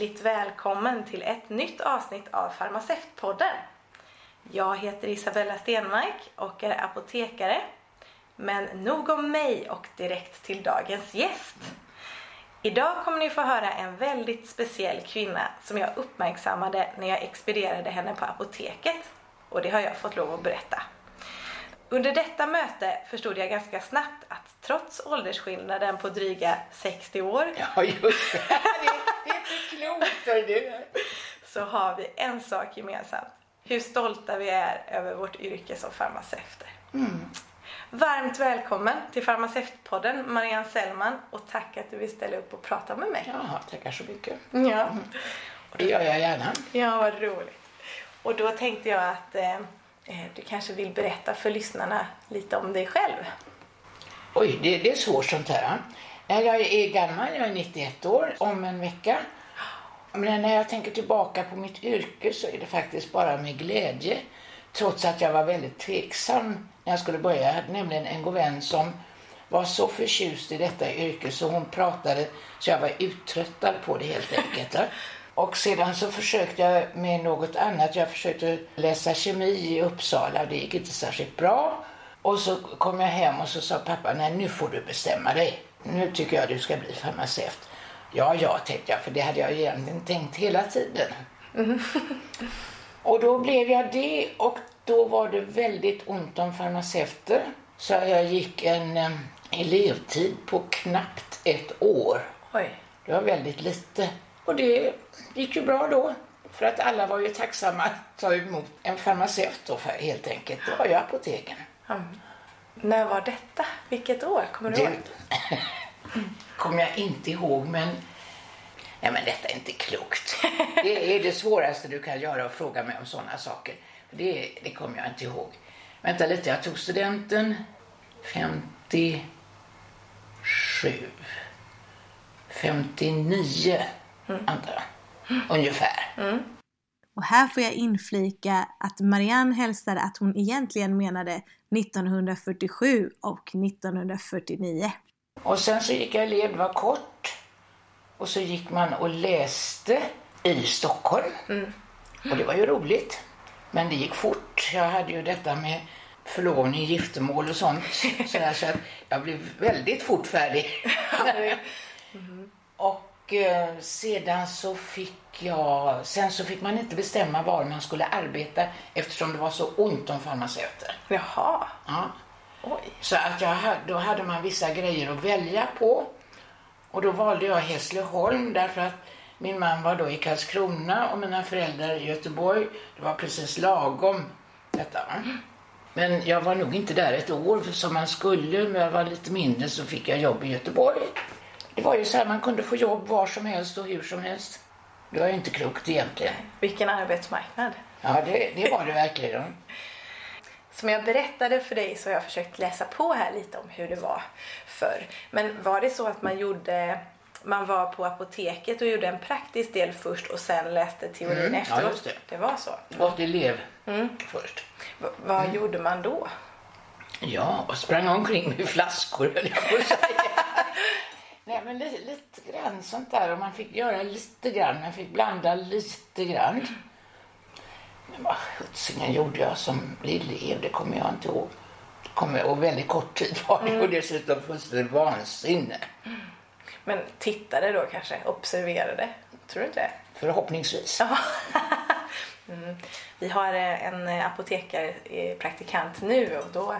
Hjärtligt välkommen till ett nytt avsnitt av Farmaceutpodden. Jag heter Isabella Stenmark och är apotekare. Men nog om mig och direkt till dagens gäst. Idag kommer ni få höra en väldigt speciell kvinna som jag uppmärksammade när jag expedierade henne på apoteket. Och det har jag fått lov att berätta. Under detta möte förstod jag ganska snabbt att trots åldersskillnaden på dryga 60 år Ja, just det. Det, det är inte klokt. du. så har vi en sak gemensamt. Hur stolta vi är över vårt yrke som farmaceuter. Varmt välkommen till Farmaceutpodden Marianne Sellman och tack att du vill ställa upp och prata med mig. Jaha, tackar så mycket. Ja, Och det gör jag gärna. ja vad roligt. Och då tänkte jag att eh, du kanske vill berätta för lyssnarna lite om dig själv. Oj, det, det är svårt sånt här. Nej, Jag är gammal, jag är 91 år om en vecka. Men när jag tänker tillbaka på mitt yrke så är det faktiskt bara med glädje. Trots att jag var väldigt tveksam när jag skulle börja. Jag hade nämligen en god vän som var så förtjust i detta yrke så hon pratade så jag var uttröttad på det helt enkelt. Och sedan så försökte jag med något annat. Jag försökte läsa kemi i Uppsala. Det gick inte särskilt bra. Och så kom jag hem och så sa pappa, nej nu får du bestämma dig. Nu tycker jag du ska bli farmaceut. Ja, ja, tänkte jag, för det hade jag egentligen tänkt hela tiden. Och då blev jag det och då var det väldigt ont om farmaceuter. Så jag gick en eh, elevtid på knappt ett år. Oj. Det var väldigt lite. Och det gick ju bra då. För att alla var ju tacksamma att ta emot en farmaceut då för, helt enkelt. Det var ju apoteken. Mm. När var detta? Vilket år? Kommer du ihåg? Det kommer jag inte ihåg men Nej men detta är inte klokt. Det är det svåraste du kan göra att fråga mig om sådana saker. Det, det kommer jag inte ihåg. Vänta lite, jag tog studenten 57. 59 antar jag. Ungefär. Och här får jag inflika att Marianne hälsade att hon egentligen menade 1947 och 1949. Och sen så gick jag elev, det var kort. Och så gick man och läste i Stockholm. Och det var ju roligt. Men det gick fort. Jag hade ju detta med förlovning, giftermål och sånt. Så, så att jag blev väldigt fort färdig. och eh, sedan så fick jag, sen så fick man inte bestämma var man skulle arbeta eftersom det var så ont om farmaceuter. Jaha. Ja. Oj. Så att jag då hade man vissa grejer att välja på. Och då valde jag Hässleholm därför att min man var då i Karlskrona och mina föräldrar i Göteborg. Det var precis lagom detta. Men jag var nog inte där ett år för som man skulle. När jag var lite mindre så fick jag jobb i Göteborg. Det var ju så här, man kunde få jobb var som helst och hur som helst. Det var ju inte klokt egentligen. Vilken arbetsmarknad. Ja, det, det var det verkligen. Som jag berättade för dig så har jag försökt läsa på här lite om hur det var förr. Men var det så att man gjorde man var på apoteket och gjorde en praktisk del först och sen läste teorin Mm, ja, efteråt? just det. det var så. Gått elev först. V- vad Mm. gjorde man då? Ja, och sprang omkring med flaskor höll jag på att säga. Nej, men lite, lite grann sånt där. Och man fick göra lite grann. Man fick blanda lite grann. Men vad sjuttsingen gjorde jag som elev? Det kommer jag inte ihåg. Det kommer jag ihåg väldigt kort tid var det. Och dessutom fullständigt vansinne. Men tittade då kanske? Observerade? Tror du inte det? Förhoppningsvis. mm. Vi har eh, en apotekare, eh, nu och då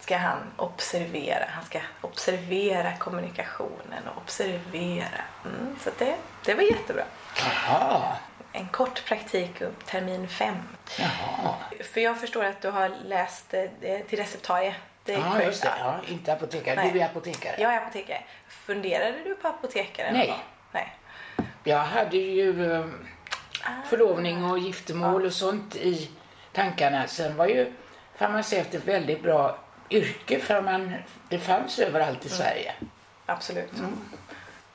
ska han observera. Han ska observera kommunikationen och observera. Mm, så det, det var jättebra. Jaha. En kort praktik upp termin fem. Jaha. För jag förstår att du har läst eh, till receptarie. Det är Ja, korrekt. just det. Ja, inte apotekare. Nej. Du är apotekare. Jag är apotekare. Funderade du på apotekare? Nej. Nej. Jag hade ju eh, förlovning och giftermål och sånt i tankarna. Sen var ju farmaceut ett väldigt bra yrke för man, det fanns överallt i Sverige. Absolut.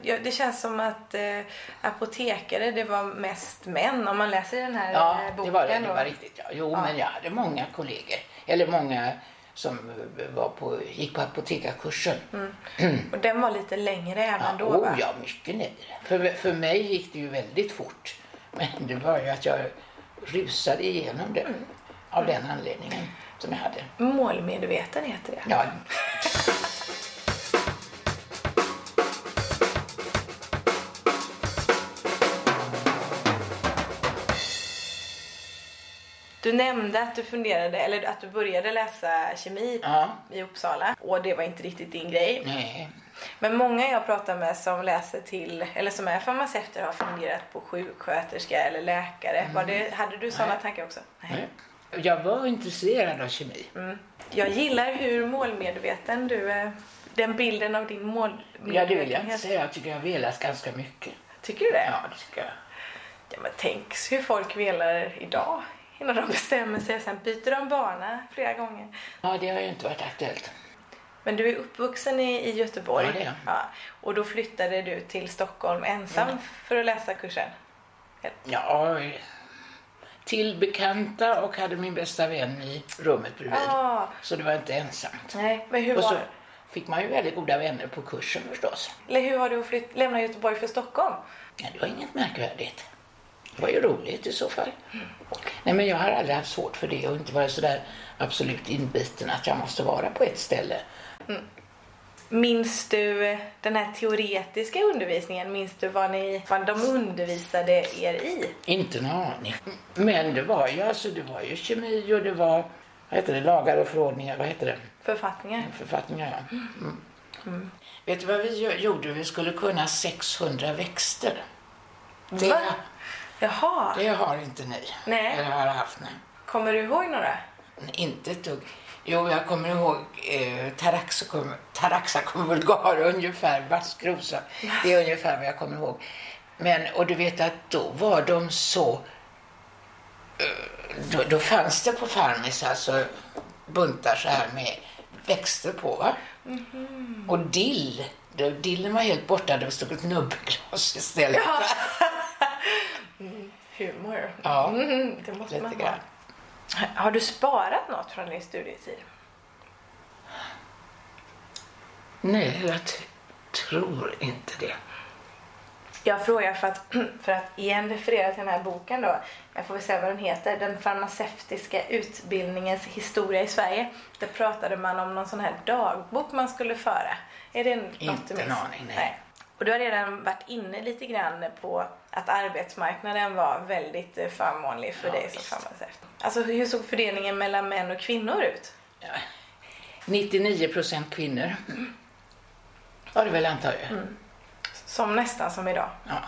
Ja, det känns som att eh, apotekare, det var mest män om man läser den här Ja, eh, boken. det var det. Det var riktigt. Ja. Jo, men jag hade många kollegor. Eller många som var på, gick på apotekarkursen. Och den var lite längre även Ja, då oh, va? ja, mycket längre. För, för mig gick det ju väldigt fort. Men det var ju att jag rusade igenom det av den anledningen som jag hade. Målmedveten heter det. Ja, Du nämnde att du funderade, eller att du började läsa kemi ja, i Uppsala och det var inte riktigt din grej. nej. Men många jag pratar med som läser till, eller som är farmaceuter har funderat på sjuksköterska eller läkare. Var det, hade du sådana Nej. tankar också? nej. Jag var intresserad av kemi. Mm. Jag gillar hur målmedveten du är. Den bilden av din målmedvetenhet. Ja, det vill jag inte säga. Jag tycker jag velat ganska mycket. Tycker du det? Ja, det tycker jag. Ja, men tänk hur folk velar idag innan de bestämmer sig sen byter de bana flera gånger. Ja, det har ju inte varit aktuellt. Men du är uppvuxen i, i Göteborg. Ja, det är. Ja, och då flyttade du till Stockholm ensam för att läsa kursen. Ja, till bekanta och hade min bästa vän i rummet bredvid. Ja. Så det var inte ensamt. Nej, men hur Och var så det? fick man ju väldigt goda vänner på kursen förstås. Eller hur var det att flytt, lämna Göteborg för Stockholm? Ja, det var inget märkvärdigt. Det var ju roligt i så fall. Nej, men jag har aldrig haft svårt för det och inte varit sådär absolut inbiten att jag måste vara på ett ställe. Minns du den här teoretiska undervisningen? Minns du vad, ni, vad de undervisade er i? Inte en aning. Men det var ju alltså, det var ju kemi och det var, vad heter det, lagar och förordningar, vad heter det? Författningar? Författningar, ja. Mm. Vet du vad vi gjorde? Vi skulle kunna 600 växter. Det, Va? Jaha. det har inte ni. Nej. Eller har haft ni. Kommer du ihåg några? Inte ett dugg. Jo, jag kommer ihåg eh, Taraxacum, Taraxacum ungefär, vaskrosa. Det är ungefär vad jag kommer ihåg. Men, och du vet att då var de så... Eh, då, då fanns det på Farmis alltså buntar så här med växter på. Va? Och dill. Det- Dillen var helt borta, det stod ett nubbglas istället. Humor. Ja, Mm, det måste man ha. Har du sparat något från din studietid? Nej, jag tror inte det. Jag frågar för att, för att igen referera till den här boken då. Jag får väl säga vad den heter. Den farmaceutiska utbildningens historia i Sverige. Där pratade man om någon sån här dagbok man skulle föra. Är det något Inte en aning, nej. Och du har redan varit inne lite grann på att arbetsmarknaden var väldigt eh, förmånlig för Ja, dig som farmaceut. Alltså hur såg fördelningen mellan män och kvinnor ut? Ja. 99 procent kvinnor. Var det väl antar jag. Mm. Som nästan som idag. Ja.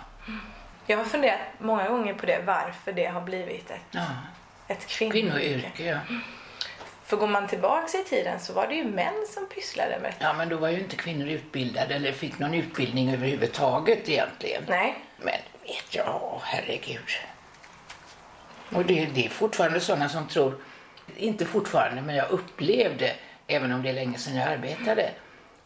Jag har funderat många gånger på det, varför det har blivit ett, ja. ett kvinnoyrke. Kvinnoyrke, ja. För går man tillbaks i tiden så var det ju män som pysslade med det. Ja, men då var ju inte kvinnor utbildade eller fick någon utbildning överhuvudtaget egentligen. Nej. Men vet jag, herregud. Och det, det är fortfarande sådana som tror, inte fortfarande, men jag upplevde, även om det är länge sedan jag arbetade,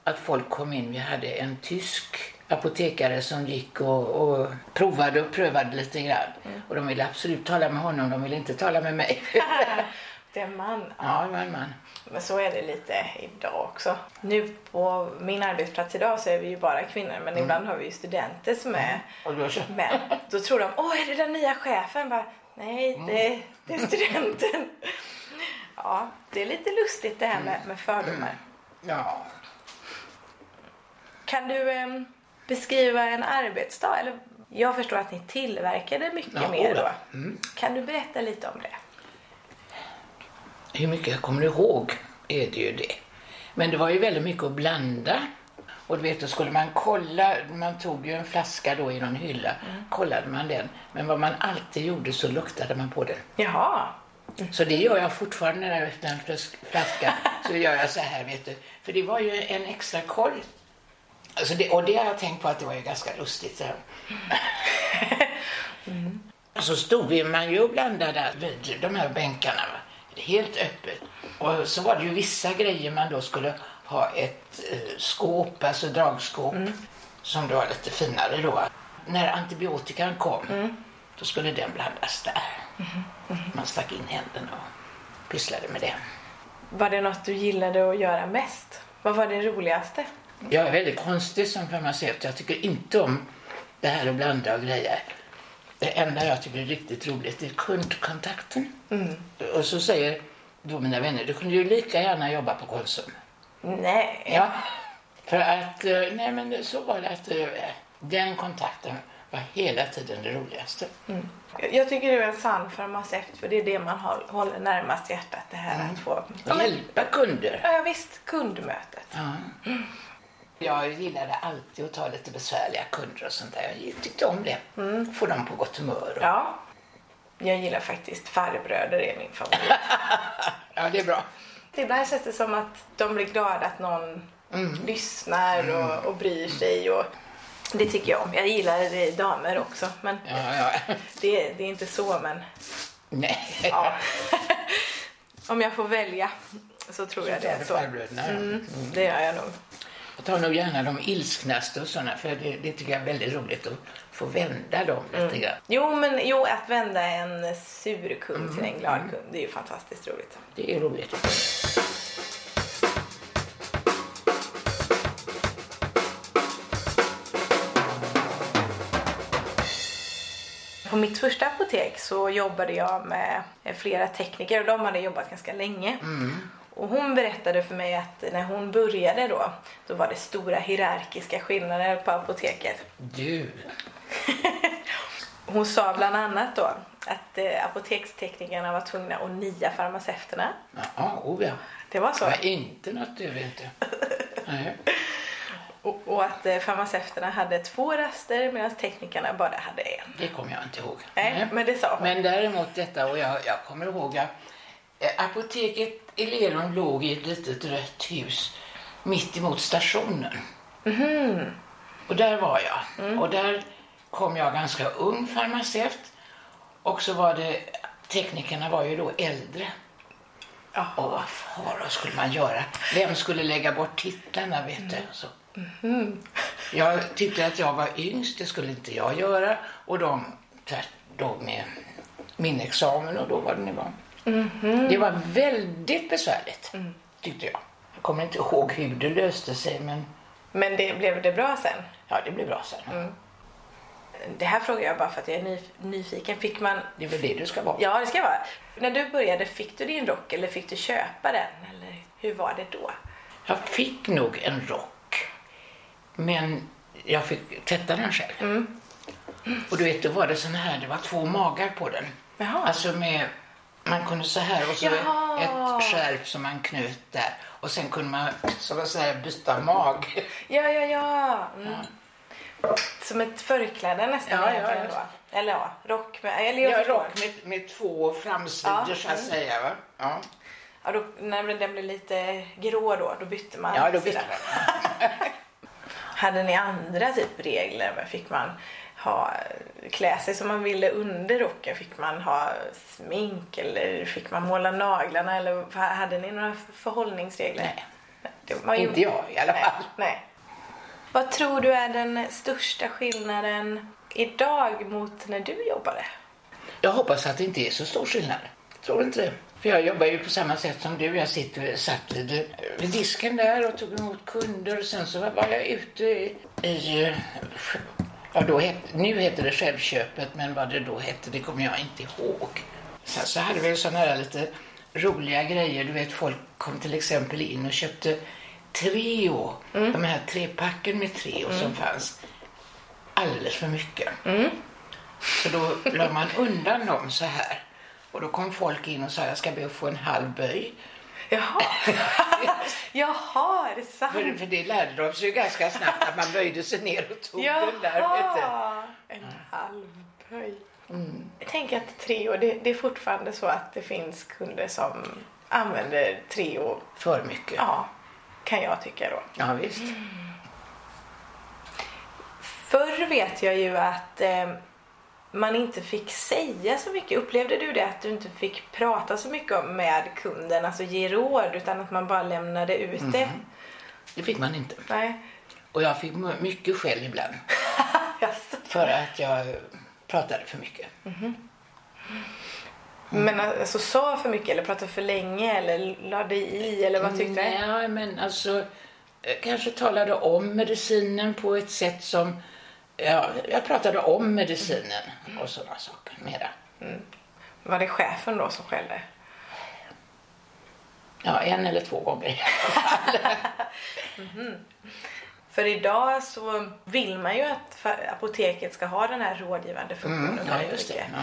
att folk kom in. Vi hade en tysk apotekare som gick och, och provade och prövade lite grann. Och de ville absolut tala med honom, de ville inte tala med mig. Det är man. ja, det var en man. Men så är det lite idag också. Nu på min arbetsplats idag så är vi ju bara kvinnor men ibland har vi ju studenter som är så. män. Då tror de, åh är det den nya chefen? Bara, Nej, det, det är studenten. Ja, det är lite lustigt det här med, med fördomar. Ja, Kan du em, beskriva en arbetsdag? Eller, jag förstår att ni tillverkade mycket Ja, mer då. Kan du berätta lite om det? Hur mycket jag kommer ihåg är det ju det. Men det var ju väldigt mycket att blanda. Och du vet, då skulle man kolla, man tog ju en flaska då i någon hylla, kollade man den. Men vad man alltid gjorde så luktade man på den. Jaha. Så det gör jag fortfarande när jag öppnar en flas- flaska. Så gör jag så här, vet du. För det var ju en extra koll. Alltså det, och det har jag tänkt på att det var ju ganska lustigt. Så här. Så stod vi, man ju och blandade vid de här bänkarna. Va? Helt öppet. Och så var det ju vissa grejer man då skulle ha ett eh, skåp, alltså dragskåp. Som då var lite finare då. När antibiotikan kom, då skulle den blandas där. Man stack in händerna och pysslade med det. Var det något du gillade att göra mest? Vad var det roligaste? Jag är väldigt konstig som farmaceut. Jag tycker inte om det här att blanda och grejer. Det enda jag tycker är riktigt roligt är kundkontakten. Och så säger då mina vänner, du kunde ju lika gärna jobba på Konsum. Nej. Ja, för att, eh, nej men så var det att eh, den kontakten var hela tiden det roligaste. Jag tycker du är en sann farmaceut för det är det man håll- håller närmast hjärtat. Det här att få... Hjälpa kunder. ja visst, kundmötet. Ja. Jag gillade alltid att ta lite besvärliga kunder och sånt där. Jag tyckte om det. Få dem på gott humör. Och... Ja. Jag gillar faktiskt farbröder, är min favorit. ja, det är bra. Ibland känns det som att de blir glada att någon lyssnar och, och bryr sig. Och det tycker jag om. Jag gillar det damer också. Men Ja, ja. det, det är inte så, men Nej. ja. om jag får välja så tror jag det är så. Farbröderna. Mm, det gör jag nog. Jag tar nog gärna de ilsknaste och sådana för det, det tycker jag är väldigt roligt att få vända dem lite grann. Jo, men jo, att vända en sur kund till en glad kund, det är ju fantastiskt roligt. Det är roligt. På mitt första apotek så jobbade jag med flera tekniker och de hade jobbat ganska länge. Och hon berättade för mig att när hon började då, då var det stora hierarkiska skillnader på apoteket. Du. Hon sa bland annat då att eh, apoteksteknikerna var tvungna att nia farmaceuterna. Ja, oh ja. Det var så. Det var inte något du inte. Nej. Och, och att eh, farmaceuterna hade två röster medan teknikerna bara hade en. Det kommer jag inte ihåg. Nej, men det sa hon. Men däremot detta, och jag, jag kommer ihåg att apoteket i Lerum låg i ett litet rött hus mitt emot stationen. Och där var jag. Och där kom jag ganska ung farmaceut. Och så var det, teknikerna var ju då äldre. Ja. Och vad fara skulle man göra? Vem skulle lägga bort titlarna vet du? Så. Jag tyckte att jag var yngst, det skulle inte jag göra. Och de då med min examen och då var det nivån. Det var väldigt besvärligt, tyckte jag. Jag kommer inte ihåg hur det löste sig, men Men det blev det bra sen? ja, det blev bra sen. Det här frågar jag bara för att jag är nyf- nyfiken. Fick man... Det är väl det du ska vara. Ja, det ska jag vara. När du började, fick du din rock eller fick du köpa den? Eller hur var det då? Jag fick nog en rock, men jag fick tvätta den själv. Och du vet, då var det sån här, det var två magar på den. Jaha. Alltså med, man kunde så här och så Jaha. ett skärp som man knöt där. Och sen kunde man, så att säga, byta mag. Ja, ja, ja. Mm. Som ett förkläde nästan Ja, ja, egentligen då. Eller ja, rock med... Eller jag Ja, förstår. rock med, med två framsidor Ja, så att säga. Va? Ja. Ja, då, när den blev lite grå då, då bytte man ja, då bytte man. Hade ni andra typ regler? Fick man ha, klä sig som man ville under rocken? Fick man ha smink eller fick man måla naglarna? Eller hade ni några förhållningsregler? Nej. Ju- Inte jag i alla Nej, fall. Nej. Vad tror du är den största skillnaden idag mot när du jobbade? Jag hoppas att det inte är så stor skillnad. Jag tror inte det. För jag jobbar ju på samma sätt som du. Jag sitter, satt vid, vid disken där och tog emot kunder. Och sen så var jag ute i, i ja, då het, nu heter det självköpet, men vad det då hette, det kommer jag inte ihåg. Sen så hade vi sådana här lite roliga grejer. Du vet, folk kom till exempel in och köpte Treo. De här trepacken med Treo som fanns. Alldeles för mycket. Så då la man undan dem så här. Och då kom folk in och sa jag ska be att få en halv böj. Jaha, Jaha är det sant? För, för det lärde de sig ganska snabbt att man böjde sig ner och tog den där. Jaha, en halv böj. Jag tänker att Treo, det, det är fortfarande så att det finns kunder som använder Treo. För mycket. Ja, kan jag tycka då. Ja, visst. Förr vet jag ju att eh, man inte fick säga så mycket. Upplevde du det att du inte fick prata så mycket med kunden, alltså ge råd, utan att man bara lämnade ut det? Det fick man inte. Nej. Och jag fick mycket skäll ibland. Jaså? För att jag pratade för mycket. Men alltså sa för mycket eller pratade för länge eller lade i eller vad tyckte du? Nej, men alltså eh, kanske talade om medicinen på ett sätt som... Ja, jag pratade om medicinen och sådana saker mera. Var det chefen då som skällde? Ja, en eller två gånger. För idag så vill man ju att apoteket ska ha den här rådgivande funktionen. Mm, ja, just det. Ja.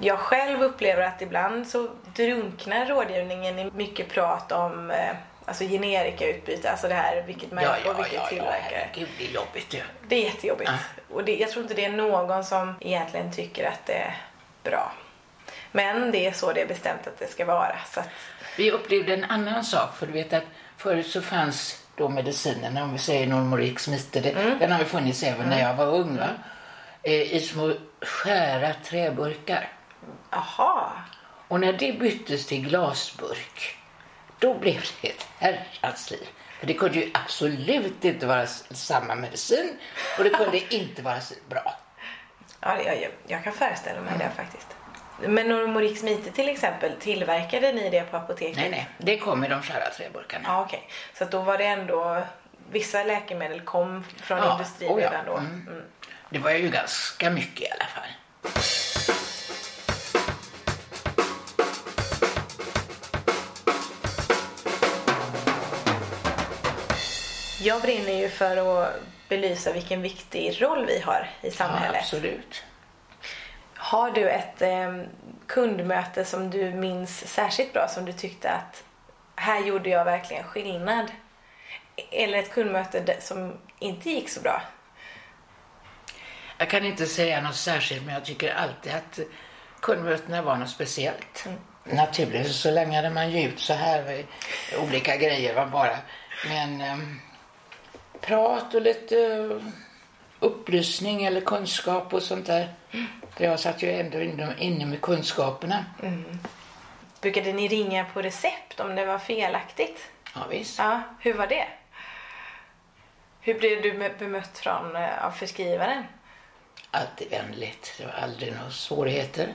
Jag själv upplever att ibland så drunknar rådgivningen i mycket prat om eh, alltså generikautbyte, alltså det här vilket märke Ja, ja, och vilket ja, ja, tillverkare. herregud, det är jobbigt ju. Det är jättejobbigt. Och det, jag tror inte det är någon som egentligen tycker att det är bra. Men det är så det är bestämt att det ska vara. Så att, Vi upplevde en annan sak, för du vet att förut så fanns då medicinerna, om vi säger Normorix, Mite, det, den har ju funnits även när jag var ung, va? Eh, i små skära träburkar. aha, Och när det byttes till glasburk, då blev det ett herrans liv. För det kunde ju absolut inte vara samma medicin och det kunde inte vara så bra. ja, jag, jag kan föreställa mig det faktiskt. Men Normorix Mite till exempel, tillverkade ni det på apoteket? Nej, nej, det kom i de skära träburkarna. Ja, okej. Så att då var det ändå, vissa läkemedel kom från Ja, industrin oh ja. redan då. Mm. Mm. Det var ju ganska mycket i alla fall. Jag brinner ju för att belysa vilken viktig roll vi har i Ja, samhället. absolut. Har du ett eh, kundmöte som du minns särskilt bra som du tyckte att här gjorde jag verkligen skillnad? Eller ett kundmöte som inte gick så bra? Jag kan inte säga något särskilt, men jag tycker alltid att kundmötena var något speciellt. Naturligtvis så längade man ju ut så här eh, olika grejer var bara. Men ehm, prat och lite eh, upplysning eller kunskap och sånt där. För jag satt ju ändå inne, med kunskaperna. Brukade ni ringa på recept om det var felaktigt? Ja, visst. Ja, hur var det? Hur blev du bemött från, eh, av förskrivaren? Alltid vänligt. Det var aldrig några svårigheter.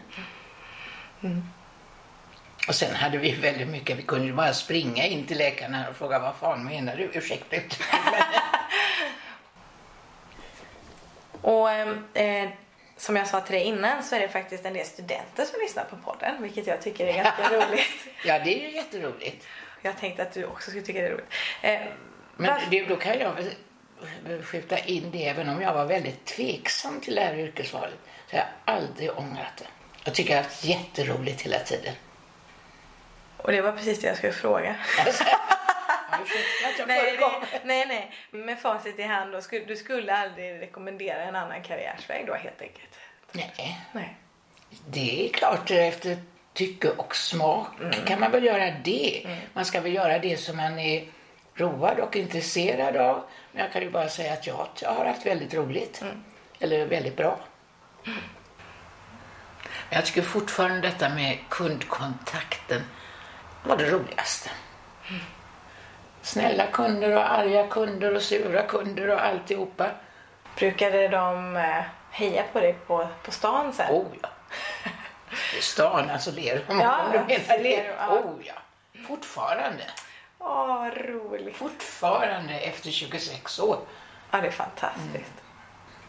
Och sen hade vi väldigt mycket, vi kunde bara springa in till läkaren och fråga vad fan menar du? Ursäkta uttrycket, men Och eh, som jag sa till dig innan så är det faktiskt en del studenter som lyssnar på podden, vilket jag tycker är ganska roligt. Ja, det är ju jätteroligt. Jag tänkte att du också skulle tycka det är roligt. Eh, Men varför- det, då kan jag skjuta in det, även om jag var väldigt tveksam till det här yrkesvalet, så har jag aldrig ångrat det. Jag tycker jag har haft jätteroligt hela tiden. Och det var precis det jag skulle fråga. Att jag nej, nej, nej. Med facit i hand då, du skulle aldrig rekommendera en annan karriärsväg då helt enkelt? Nej, Nej. det är klart efter tycke och smak kan man väl göra det. Man ska väl göra det som man är road och intresserad av. Men jag kan ju bara säga att jag jag har haft väldigt roligt. Eller väldigt bra. Men jag tycker fortfarande detta med kundkontakten var det roligaste. Snälla kunder och arga kunder och sura kunder och alltihopa. Brukade de eh, heja på dig på, på stan sen? Oh ja. I stan, alltså Lerum. Ja, om du menar Lerum. Oh ja. Fortfarande. Åh, vad roligt. Fortfarande efter 26 år. Ja, det är fantastiskt.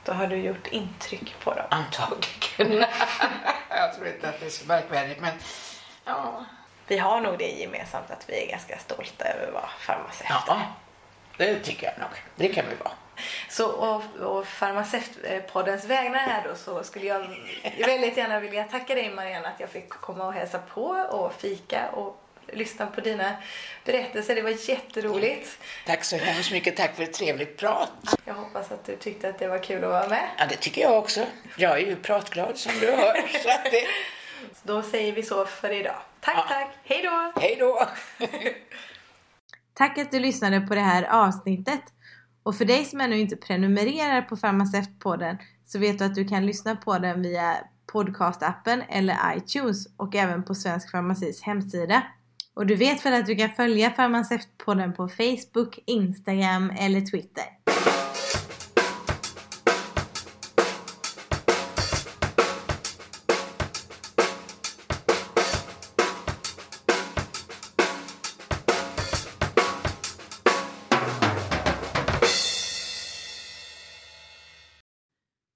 Då har du gjort intryck på dem. Antagligen. jag tror inte att det är så märkvärdigt, men ja. Vi har nog det gemensamt att vi är ganska stolta över att vara farmaceuter. Ja, det tycker jag nog. Det kan vi vara. Så och, och Farmaceutpoddens vägnar här då så skulle jag väldigt gärna vilja tacka dig Marianne att jag fick komma och hälsa på och fika och lyssna på dina berättelser. Det var jätteroligt. Tack så hemskt mycket. Tack för ett trevligt prat. Jag hoppas att du tyckte att det var kul att vara med. Ja, det tycker jag också. Jag är ju pratglad som du hör. Så det... Då säger vi så för idag. Tack, Ja. tack. Hej då! Hej då! Tack att du lyssnade på det här avsnittet. Och för dig som ännu inte prenumererar på Farmaceutpodden så vet du att du kan lyssna på den via podcastappen eller iTunes och även på Svensk Farmacis hemsida. Och du vet väl att du kan följa Farmaceutpodden på Facebook, Instagram eller Twitter.